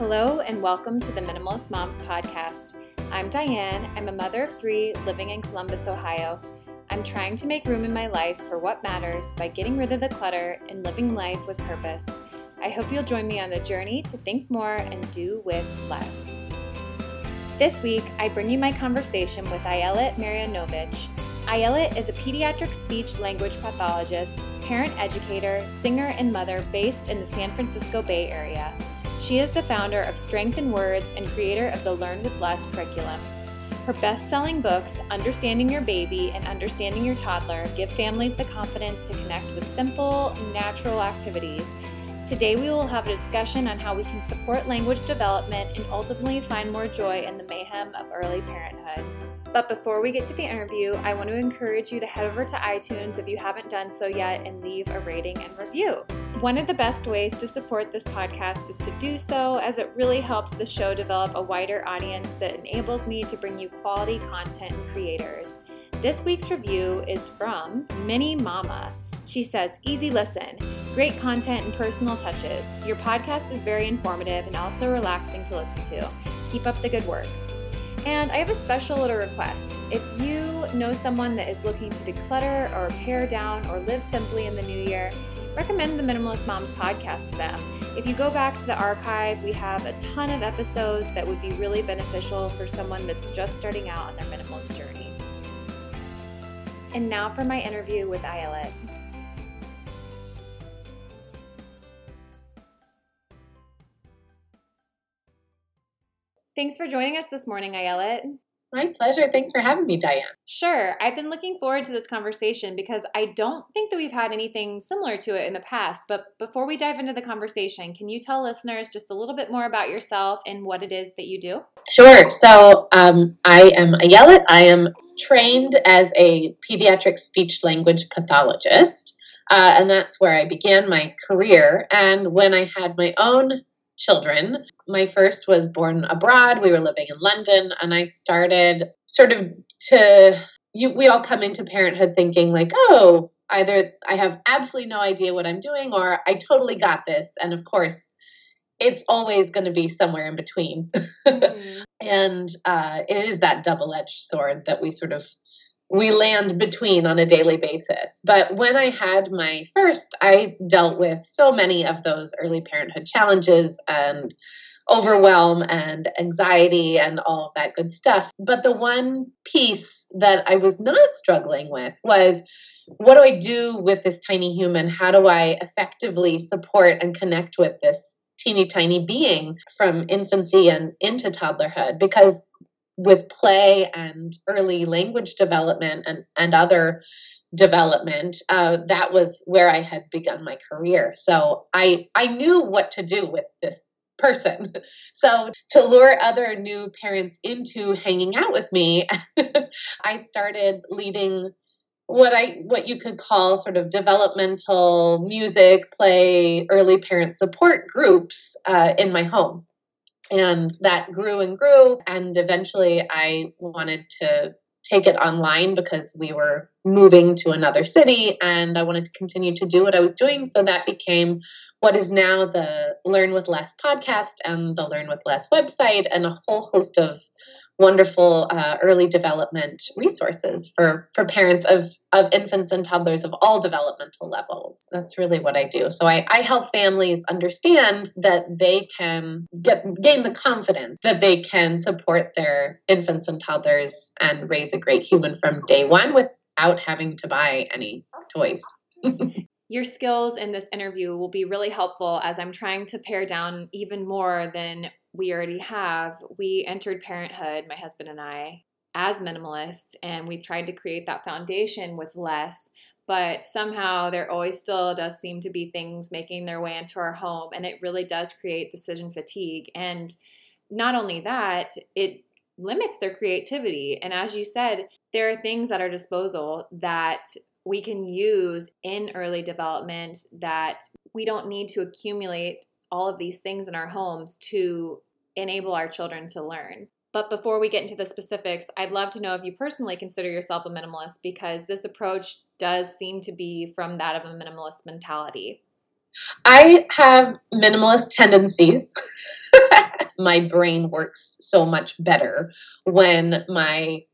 Hello, and welcome to the Minimalist Moms Podcast. I'm Diane. I'm a mother of three living in Columbus, Ohio. I'm trying to make room in my life for what matters by getting rid of the clutter and living life with purpose. I hope you'll join me on the journey to think more and do with less. This week, I bring you my conversation with Ayelet Marinovich. Ayelet is a pediatric speech language pathologist, parent educator, singer, and mother based in the San Francisco Bay Area. She is the founder of Strength in Words and creator of the Learn with Less curriculum. Her best selling books, Understanding Your Baby and Understanding Your Toddler, give families the confidence to connect with simple, natural activities. Today, we will have a discussion on how we can support language development and ultimately find more joy in the mayhem of early parenthood. But before we get to the interview, I want to encourage you to head over to iTunes if you haven't done so yet and leave a rating and review. One of the best ways to support this podcast is to do so, as it really helps the show develop a wider audience that enables me to bring you quality content and creators. This week's review is from Mini Mama. She says, Easy listen, great content and personal touches. Your podcast is very informative and also relaxing to listen to. Keep up the good work. And I have a special little request. If you know someone that is looking to declutter or pare down or live simply in the new year, recommend the Minimalist Moms podcast to them. If you go back to the archive, we have a ton of episodes that would be really beneficial for someone that's just starting out on their minimalist journey. And now for my interview with Ayelet. Thanks for joining us this morning, Ayelet. My pleasure. Thanks for having me, Diane. Sure. I've been looking forward to this conversation because I don't think that we've had anything similar to it in the past. But before we dive into the conversation, can you tell listeners just a little bit more about yourself and what it is that you do? Sure. So um, I am Ayelet. I am trained as a pediatric speech language pathologist. Uh, and that's where I began my career. And when I had my own children. My first was born abroad. We were living in London, and I started sort of to you we all come into parenthood thinking like, "Oh, either I have absolutely no idea what I'm doing or I totally got this." And of course, it's always going to be somewhere in between. Mm-hmm. and uh, it is that double edged sword that we sort of we land between on a daily basis. But when I had my first, I dealt with so many of those early parenthood challenges and overwhelm and anxiety and all of that good stuff. But the one piece that I was not struggling with was what do I do with this tiny human? How do I effectively support and connect with this teeny tiny being from infancy and into toddlerhood? Because with play and early language development and, and other development, uh, that was where I had begun my career. So I I knew what to do with this person. So to lure other new parents into hanging out with me, I started leading what I what you could call sort of developmental music, play, early parent support groups uh, in my home and that grew and grew and eventually i wanted to take it online because we were moving to another city and i wanted to continue to do what i was doing. So that became what is now the learn with less podcast and the learn with less website and a whole host of wonderful uh, early development resources for for parents of of infants and toddlers of all developmental levels. That's really what i do. So i, I help families understand that they can get gain the confidence that they can support their infants and toddlers and raise a great human from day one without having to buy any toys. Your skills in this interview will be really helpful as I'm trying to pare down even more than we already have, we entered parenthood, my husband and I, as minimalists, and we've tried to create that foundation with less. But somehow there always still does seem to be things making their way into our home, and it really does create decision fatigue. And not only that, it limits their creativity. And as you said, there are things at our disposal that we can use in early development that we don't need to accumulate all of these things in our homes to enable our children to learn. But before we get into the specifics, I'd love to know if you personally consider yourself a minimalist because this approach does seem to be from that of a minimalist mentality. I have minimalist tendencies. my brain works so much better when my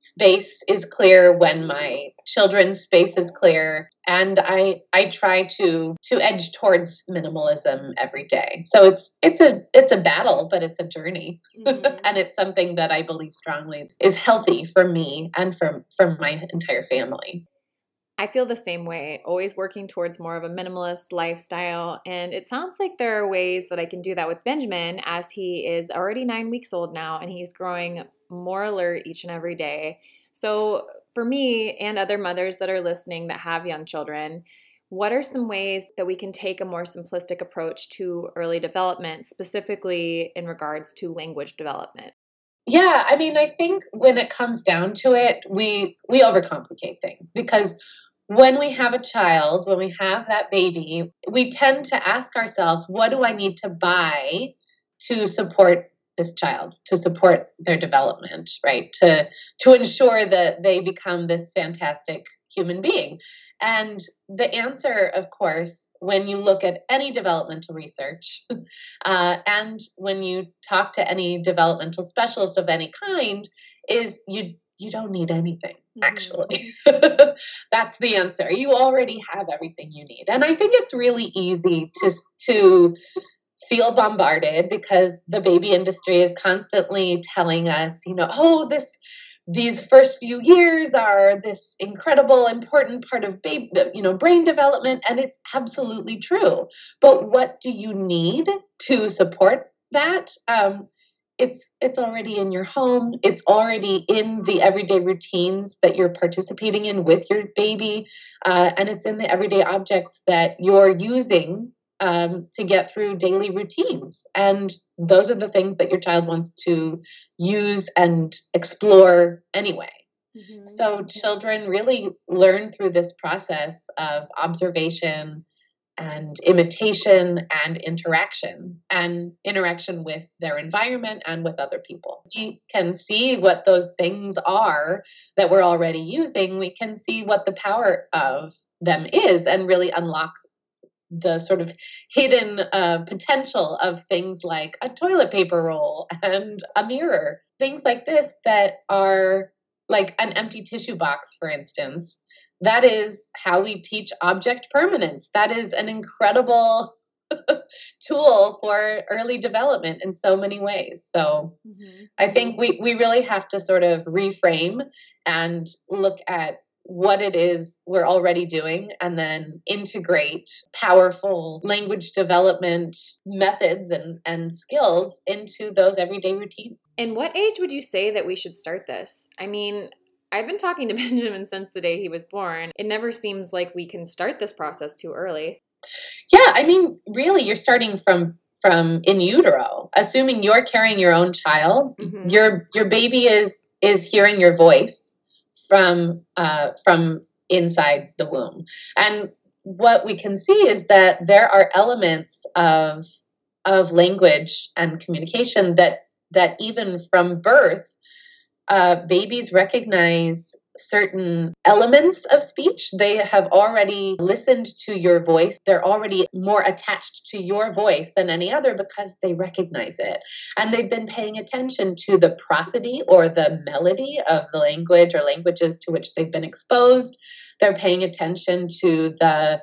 space is clear when my children's space is clear and i i try to to edge towards minimalism every day so it's it's a it's a battle but it's a journey mm-hmm. and it's something that i believe strongly is healthy for me and for for my entire family I feel the same way, always working towards more of a minimalist lifestyle. And it sounds like there are ways that I can do that with Benjamin as he is already nine weeks old now and he's growing more alert each and every day. So, for me and other mothers that are listening that have young children, what are some ways that we can take a more simplistic approach to early development, specifically in regards to language development? Yeah, I mean, I think when it comes down to it, we we overcomplicate things because when we have a child, when we have that baby, we tend to ask ourselves, what do I need to buy to support this child, to support their development, right? To to ensure that they become this fantastic human being. And the answer, of course, when you look at any developmental research uh, and when you talk to any developmental specialist of any kind, is you you don't need anything actually mm-hmm. that's the answer you already have everything you need and i think it's really easy to to feel bombarded because the baby industry is constantly telling us you know oh this these first few years are this incredible important part of baby you know brain development and it's absolutely true. But what do you need to support that? Um, it's it's already in your home. It's already in the everyday routines that you're participating in with your baby uh, and it's in the everyday objects that you're using um, to get through daily routines and those are the things that your child wants to use and explore anyway mm-hmm. so children really learn through this process of observation and imitation and interaction and interaction with their environment and with other people. We can see what those things are that we're already using. We can see what the power of them is and really unlock the sort of hidden uh, potential of things like a toilet paper roll and a mirror, things like this that are like an empty tissue box, for instance, that is how we teach object permanence. That is an incredible tool for early development in so many ways. So mm-hmm. I think we, we really have to sort of reframe and look at what it is we're already doing and then integrate powerful language development methods and, and skills into those everyday routines. In what age would you say that we should start this? I mean, I've been talking to Benjamin since the day he was born. It never seems like we can start this process too early. Yeah, I mean, really, you're starting from from in utero, assuming you're carrying your own child. Mm-hmm. Your your baby is is hearing your voice from uh, from inside the womb, and what we can see is that there are elements of of language and communication that that even from birth uh, babies recognize certain elements of speech. They have already listened to your voice. They're already more attached to your voice than any other because they recognize it. And they've been paying attention to the prosody or the melody of the language or languages to which they've been exposed. They're paying attention to the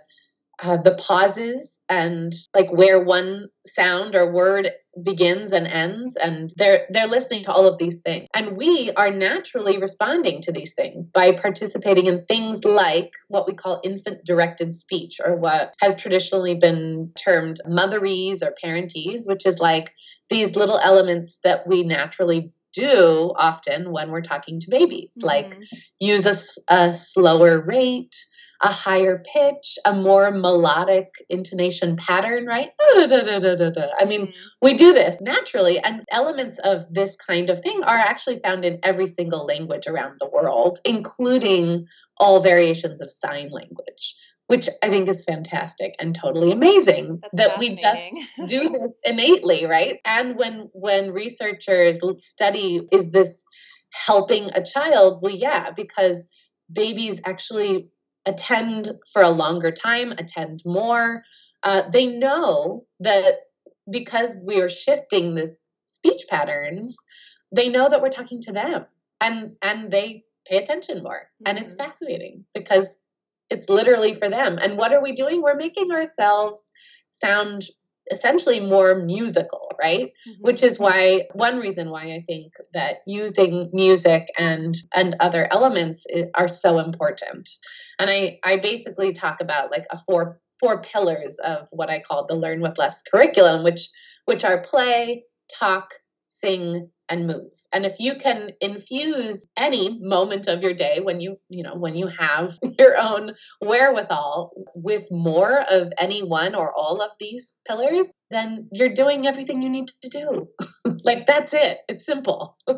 uh, the pauses and like where one sound or word begins and ends and they're they're listening to all of these things and we are naturally responding to these things by participating in things like what we call infant directed speech or what has traditionally been termed motherese or parentese which is like these little elements that we naturally do often when we're talking to babies mm-hmm. like use a, a slower rate a higher pitch, a more melodic intonation pattern, right? I mean, mm-hmm. we do this naturally, and elements of this kind of thing are actually found in every single language around the world, including all variations of sign language. Which I think is fantastic and totally amazing That's that we just do this innately, right? And when when researchers study is this helping a child? Well, yeah, because babies actually attend for a longer time, attend more. Uh, they know that because we are shifting the speech patterns, they know that we're talking to them and and they pay attention more. Mm-hmm. And it's mm-hmm. fascinating because it's literally for them. And what are we doing? We're making ourselves sound essentially more musical, right? Mm-hmm. Which is why one reason why I think that using music and and other elements are so important. And I I basically talk about like a four four pillars of what I call the learn with less curriculum, which which are play, talk, sing, and move and if you can infuse any moment of your day when you you know when you have your own wherewithal with more of any one or all of these pillars then you're doing everything you need to do. Like that's it. It's simple.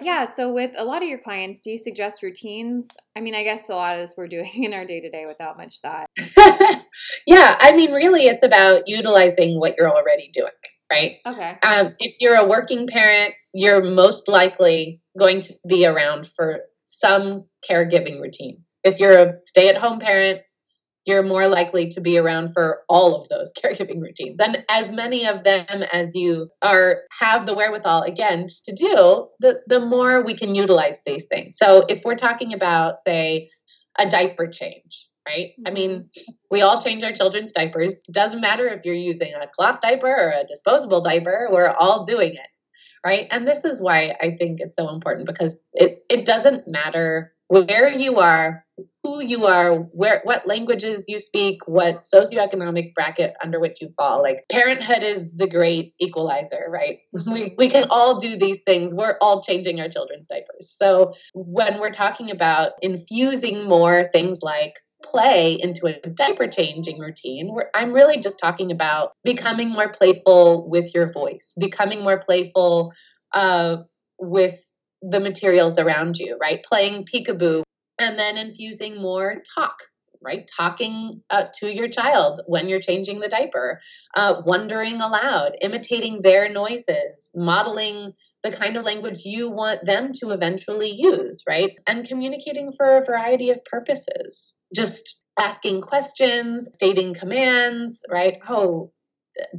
Yeah so with a lot of your clients do you suggest routines? I mean i guess a lot of this we're doing in our day to day without much thought. Yeah i mean really it's about utilizing what you're already doing right? Okay. Um, if you're a working parent, you're most likely going to be around for some caregiving routine. If you're a stay at home parent, you're more likely to be around for all of those caregiving routines and as many of them as you are have the wherewithal again to do the, the more we can utilize these things so if we're talking about say a diaper change right? I mean, mm-hmm. we all change our children's diapers. It doesn't matter if you're using a cloth diaper or a disposable diaper, we're all doing it, right? And this is why I think it's so important because it, it doesn't matter where you are, who you are, where what languages you speak, what socioeconomic bracket under which you fall. Like parenthood is the great equalizer, right? We we can all do these things. We're all changing our children's diapers. So when we're talking about infusing more things like play into a diaper changing routine where I'm really just talking about becoming more playful with your voice, becoming more playful uh, with the materials around you, right? Playing peekaboo and then infusing more talk right? Talking uh, to your child when you're changing the diaper, uh, wondering aloud, imitating their noises, modeling the kind of language you want them to eventually use, right? And communicating for a variety of purposes. Just asking questions, stating commands, right? Oh,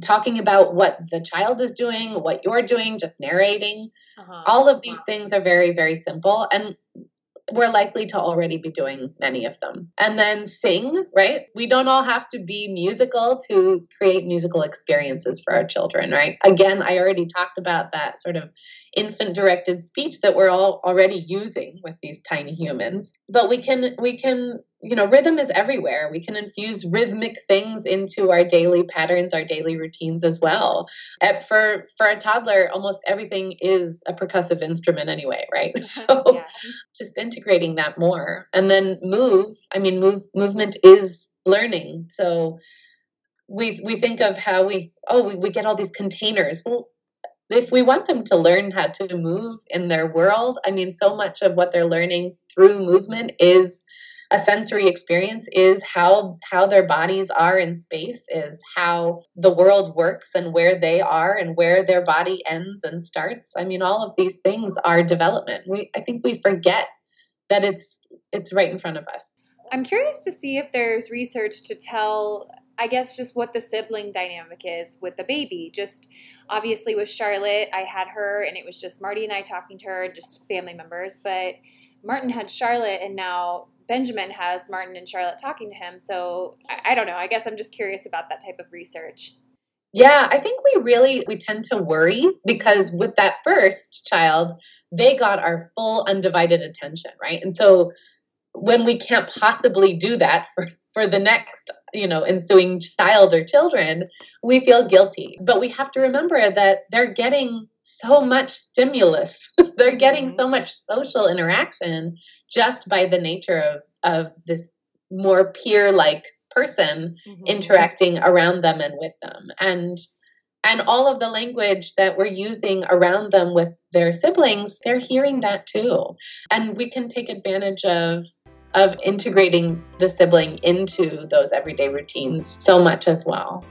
talking about what the child is doing, what you're doing, just narrating. Uh-huh. All of these things are very, very simple. And we're likely to already be doing many of them. And then sing, right? We don't all have to be musical to create musical experiences for our children, right? Again, I already talked about that sort of infant directed speech that we're all already using with these tiny humans. But we can we can you know, rhythm is everywhere. We can infuse rhythmic things into our daily patterns, our daily routines as well. And for for a toddler, almost everything is a percussive instrument anyway, right? So yeah. just integrating that more. And then move, I mean move movement is learning. So we we think of how we oh we, we get all these containers. Well, if we want them to learn how to move in their world, I mean so much of what they're learning through movement is a sensory experience is how how their bodies are in space is how the world works and where they are and where their body ends and starts. I mean all of these things are development. We i think we forget that it's it's right in front of us. I'm curious to see if there's research to tell I guess just what the sibling dynamic is with the baby. Just obviously with Charlotte, I had her and it was just Marty and I talking to her, just family members. But Martin had Charlotte and now Benjamin has Martin and Charlotte talking to him. So I, I don't know. I guess I'm just curious about that type of research. Yeah, I think we really we tend to worry because with that first child, they got our full undivided attention, right? And so when we can't possibly do that for for the next, you know, ensuing child or children, we feel guilty. But we have to remember that they're getting so much stimulus. they're getting mm-hmm. so much social interaction just by the nature of of this more peer like person mm-hmm. interacting around them and with them and and all of the language that we're using around them with their siblings they're hearing that too and we can take advantage of of integrating the sibling into those everyday routines so much as well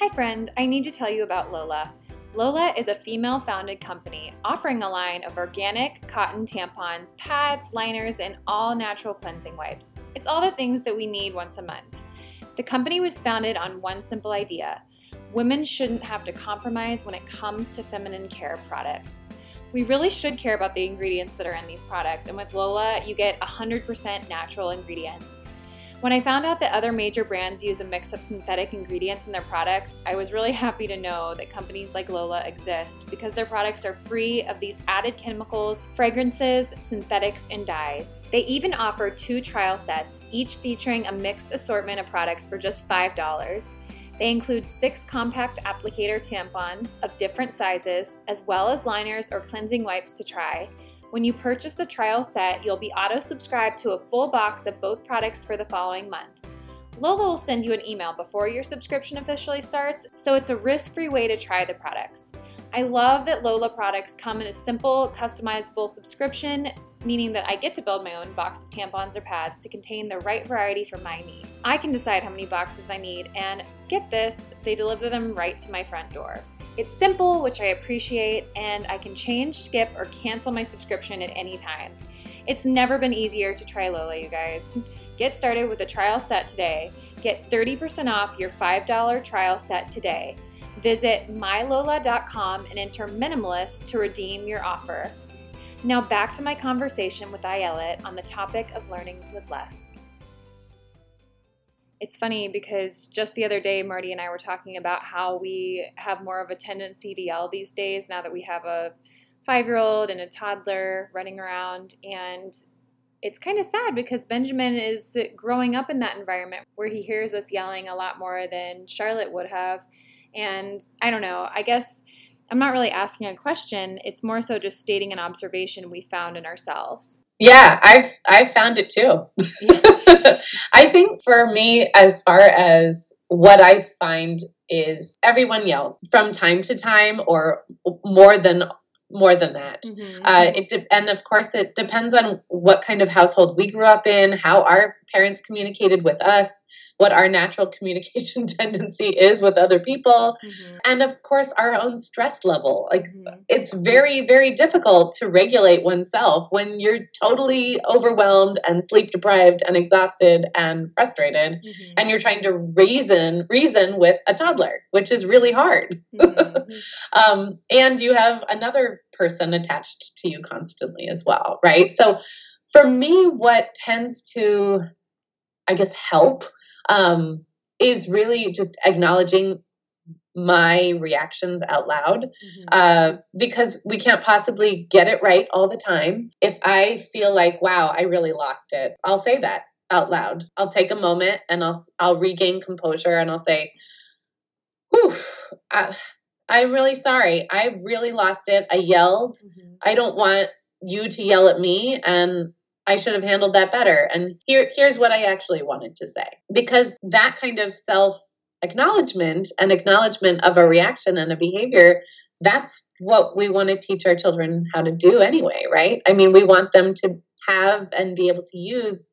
hi friend i need to tell you about lola Lola is a female founded company offering a line of organic cotton tampons, pads, liners, and all natural cleansing wipes. It's all the things that we need once a month. The company was founded on one simple idea women shouldn't have to compromise when it comes to feminine care products. We really should care about the ingredients that are in these products, and with Lola, you get 100% natural ingredients. When I found out that other major brands use a mix of synthetic ingredients in their products, I was really happy to know that companies like Lola exist because their products are free of these added chemicals, fragrances, synthetics, and dyes. They even offer two trial sets, each featuring a mixed assortment of products for just $5. They include six compact applicator tampons of different sizes, as well as liners or cleansing wipes to try. When you purchase the trial set, you'll be auto subscribed to a full box of both products for the following month. Lola will send you an email before your subscription officially starts, so it's a risk free way to try the products. I love that Lola products come in a simple, customizable subscription, meaning that I get to build my own box of tampons or pads to contain the right variety for my need. I can decide how many boxes I need, and get this, they deliver them right to my front door. It's simple, which I appreciate, and I can change, skip, or cancel my subscription at any time. It's never been easier to try Lola, you guys. Get started with a trial set today. Get 30% off your $5 trial set today. Visit mylola.com and enter minimalist to redeem your offer. Now back to my conversation with Ayelet on the topic of learning with less it's funny because just the other day, Marty and I were talking about how we have more of a tendency to yell these days now that we have a five year old and a toddler running around. And it's kind of sad because Benjamin is growing up in that environment where he hears us yelling a lot more than Charlotte would have. And I don't know, I guess I'm not really asking a question, it's more so just stating an observation we found in ourselves. Yeah, I've I've found it too. I think for me, as far as what I find is everyone yells from time to time, or more than more than that. Mm-hmm. Uh, it de- and of course, it depends on what kind of household we grew up in, how our parents communicated with us what our natural communication tendency is with other people mm-hmm. and of course our own stress level like mm-hmm. it's very very difficult to regulate oneself when you're totally overwhelmed and sleep deprived and exhausted and frustrated mm-hmm. and you're trying to reason reason with a toddler which is really hard mm-hmm. um, and you have another person attached to you constantly as well right so for me what tends to I guess, help um, is really just acknowledging my reactions out loud mm-hmm. uh, because we can't possibly get it right all the time. If I feel like, wow, I really lost it, I'll say that out loud. I'll take a moment and I'll I'll regain composure and I'll say, "Whew, I, I'm really sorry. I really lost it. I yelled. Mm-hmm. I don't want you to yell at me, and I should have handled that better. And here, here's what I actually wanted to say. Because that kind of self acknowledgement and acknowledgement of a reaction and a behavior, that's what we want to teach our children how to do anyway, right? I mean, we want them to have and be able to use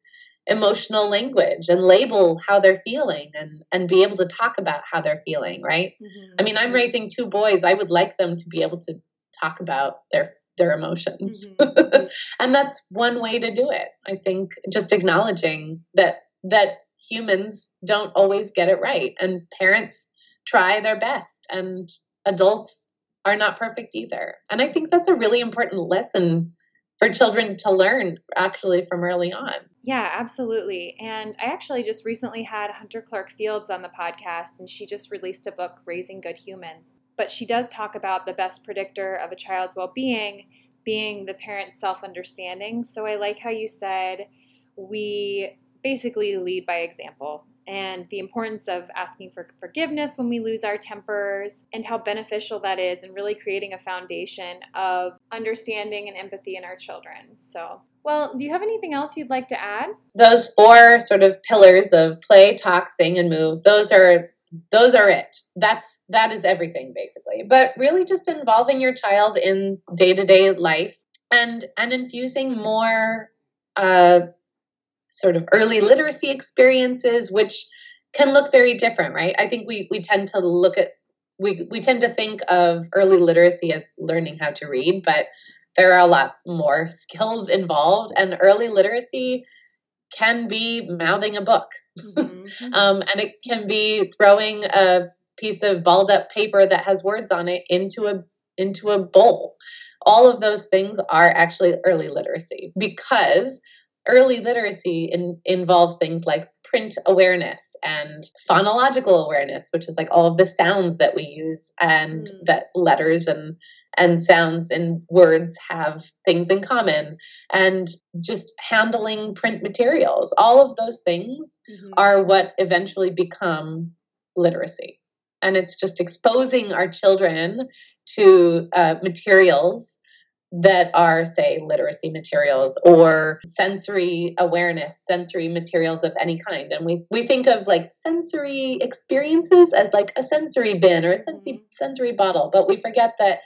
emotional language and label how they're feeling and and be able to talk about how they're feeling right mm-hmm. i mean i'm raising two boys i would like them to be able to talk about their their emotions. Mm-hmm. and that's one way to do it. I think just acknowledging that that humans don't always get it right and parents try their best and adults are not perfect either. And I think that's a really important lesson for children to learn actually from early on. Yeah, absolutely. And I actually just recently had Hunter Clark Fields on the podcast, and she just released a book, Raising Good Humans but she does talk about the best predictor of a child's well being being the parent's self understanding. So I like how you said we basically lead by example and the importance of asking for forgiveness when we lose our tempers and how beneficial that is and really creating a foundation of understanding and empathy in our children. So, well, do you have anything else you'd like to add? Those four sort of pillars of play, talk, sing, and move, those are those are it. That's that is everything basically. But really just involving your child in day-to-day life and and infusing more uh, sort of early literacy experiences which can look very different right? I think we we tend to look at we we tend to think of early literacy as learning how to read but there are a lot more skills involved. And early literacy can be mouthing a book mm-hmm. um, and it can be throwing a piece of balled up paper that has words on it into a into a bowl. All of those things are actually early literacy because early literacy in, involves things like print awareness and phonological awareness, which is like all of the sounds that we use and mm. that letters and and sounds and words have things in common and just handling print materials all of those things mm-hmm. are what eventually become literacy and it's just exposing our children to uh, materials that are say literacy materials or sensory awareness sensory materials of any kind and we we think of like sensory experiences as like a sensory bin or a sensory mm-hmm. sensory bottle but we forget that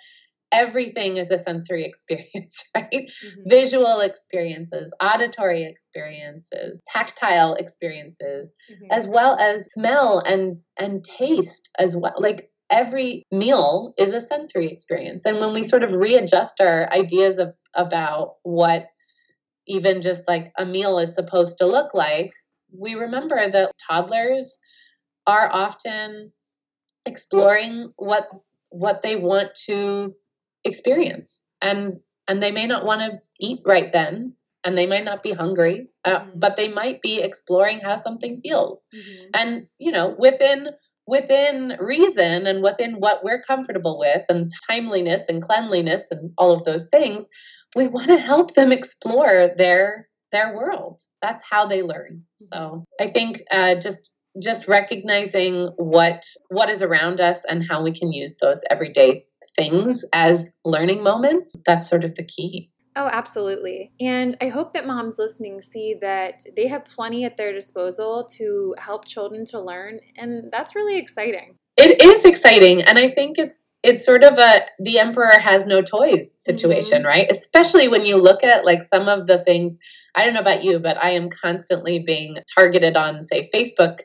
everything is a sensory experience, right? Mm-hmm. Visual experiences, auditory experiences, tactile experiences, mm-hmm. as well as smell and and taste as well. Like every meal is a sensory experience. And when we sort of readjust our ideas of about what even just like a meal is supposed to look like, we remember that toddlers are often exploring what what they want to experience and and they may not want to eat right then and they might not be hungry uh, mm-hmm. but they might be exploring how something feels mm-hmm. and you know within within reason and within what we're comfortable with and timeliness and cleanliness and all of those things we want to help them explore their their world that's how they learn so mm-hmm. i think uh, just just recognizing what what is around us and how we can use those everyday things as learning moments, that's sort of the key. Oh, absolutely. And I hope that moms listening see that they have plenty at their disposal to help children to learn. And that's really exciting. It is exciting. And I think it's it's sort of a the emperor has no toys situation, mm-hmm. right? Especially when you look at like some of the things I don't know about you, but I am constantly being targeted on say Facebook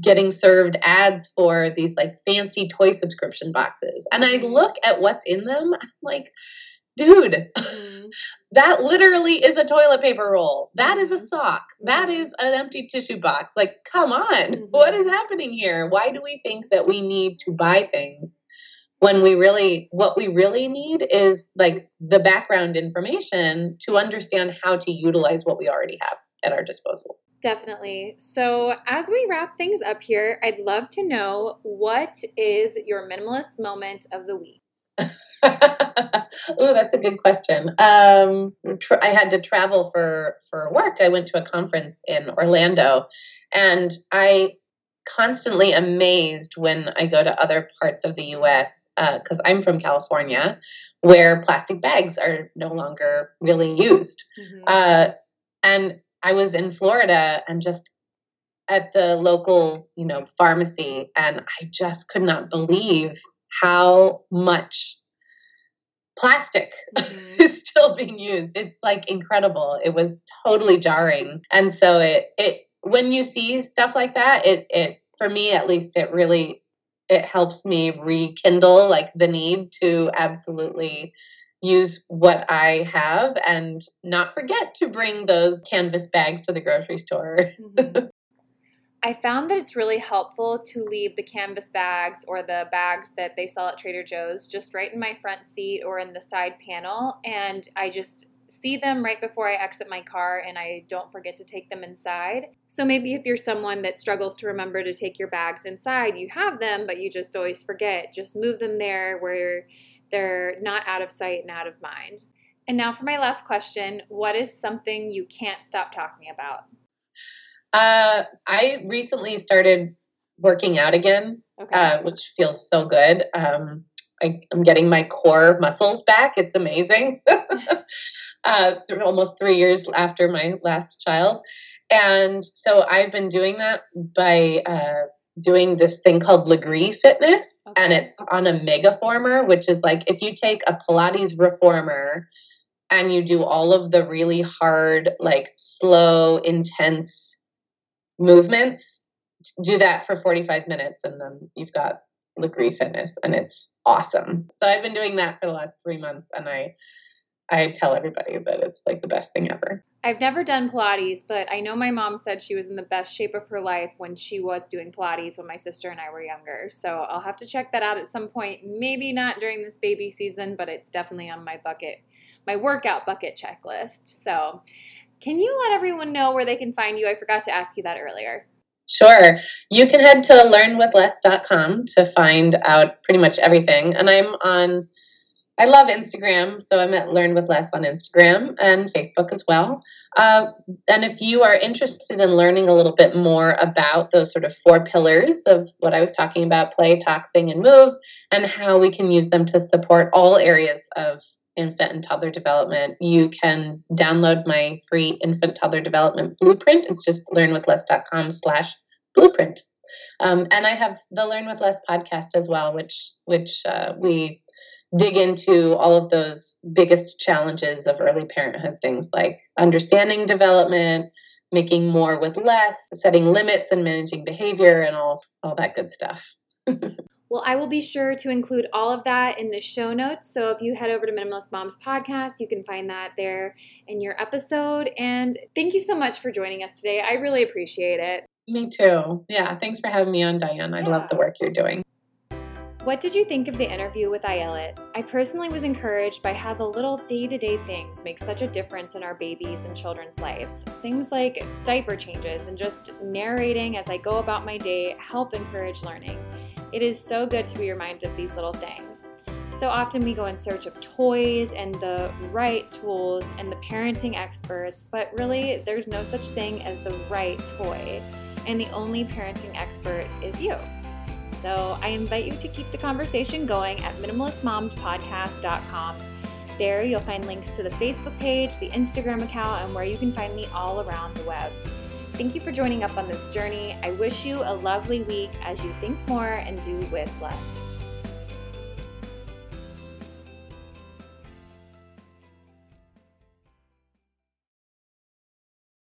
getting served ads for these like fancy toy subscription boxes. And I mm-hmm. look at what's in them, I'm like, dude, mm-hmm. that literally is a toilet paper roll. That is a mm-hmm. sock. That mm-hmm. an empty tissue box. Like, come on, mm-hmm. what is happening here? Why do we think that we need to buy things? When we really, what we really need is like the background information to understand how to utilize what we already have at our disposal. Definitely. So, as we wrap things up here, I'd love to know what is your minimalist moment of the week? oh, that's a good question. Um, tr- I had to travel for for work. I went to a conference in Orlando, and I constantly amazed when I go to other parts of the U.S. because uh, I'm from California, where plastic bags are no longer really used. Mm-hmm. Uh, and I was in Florida and just at the local, you know, pharmacy, and I just could not believe how much plastic mm-hmm. is still being used. It's like incredible. It was totally jarring. And so it it when you see stuff like that, it it for me at least it really it helps me rekindle like the need to absolutely use what I have and not forget to bring those canvas bags to the grocery store. mm-hmm. I found that it's really helpful to leave the canvas bags or the bags that they sell at Trader Joe's just right in my front seat or in the side panel. And I just see them right before I exit my car and I don't forget to take them inside. So maybe if you're someone that struggles to remember to take your bags inside, you have them, but you just always forget, just move them there where they're not out of sight and out of mind. And now for my last question what is something you can't stop talking about? Uh, I recently started working out again, okay. uh, which feels so good. Um, I, am getting my core muscles back. It's amazing. uh, almost three years after my last child. And so I've been doing that by uh, doing this thing called Lagree Fitness, okay. and it's on a megaformer, which is like if you take a Pilates reformer and you do all of the really hard, like slow, intense movements, do that for 45 minutes, and then you've got Lagree Fitness, and it's awesome. So I've been doing that for the last three months, and I I tell everybody that it's like the best thing ever. I've never done Pilates, but I know my mom said she was in the best shape of her life when she was doing Pilates when my sister and I were younger. So I'll have to check that out at some point. Maybe not during this baby season, but it's definitely on my bucket, my workout bucket checklist. So can you let everyone know where they can find you? I forgot to ask you that earlier. Sure. You can head to learnwithless.com to find out pretty much everything. And I'm on I love Instagram, so I'm at Learn with Less on Instagram and Facebook as well. Uh, and if you are interested in learning a little bit more about those sort of four pillars of what I was talking about play, talk, sing, and move, and how we can use them to support all areas of infant and toddler development, you can download my free infant toddler development blueprint. It's just learnwithless.com slash blueprint. Um, and I have the Learn with Less podcast as well, which which uh, we dig into all of those biggest challenges of early parenthood things like understanding development making more with less setting limits and managing behavior and all all that good stuff. Well i will be sure to include all of that in the show notes so if you head over to minimalist moms podcast you can find that there in your episode and thank you so much for joining us today. I really appreciate it. Me too. Yeah thanks for having me on diane. I yeah. love the work you're doing what did you think of the interview with Ayelet? I personally was encouraged by how the little day to day things make such a difference in our babies and children's lives. Things like diaper changes and just narrating as I go about my day help encourage learning. It is so good to be reminded of these little things. So often we go in search of toys and the right tools and the parenting experts, but really there's no such thing as the right toy. And the only parenting expert is you. So I invite you to keep the conversation going at minimalistmomspodcast.com. There you'll find links to the Facebook page, the Instagram account, and where you can find me all around the web. Thank you for joining up on this journey. I wish you a lovely week as you think more and do with less.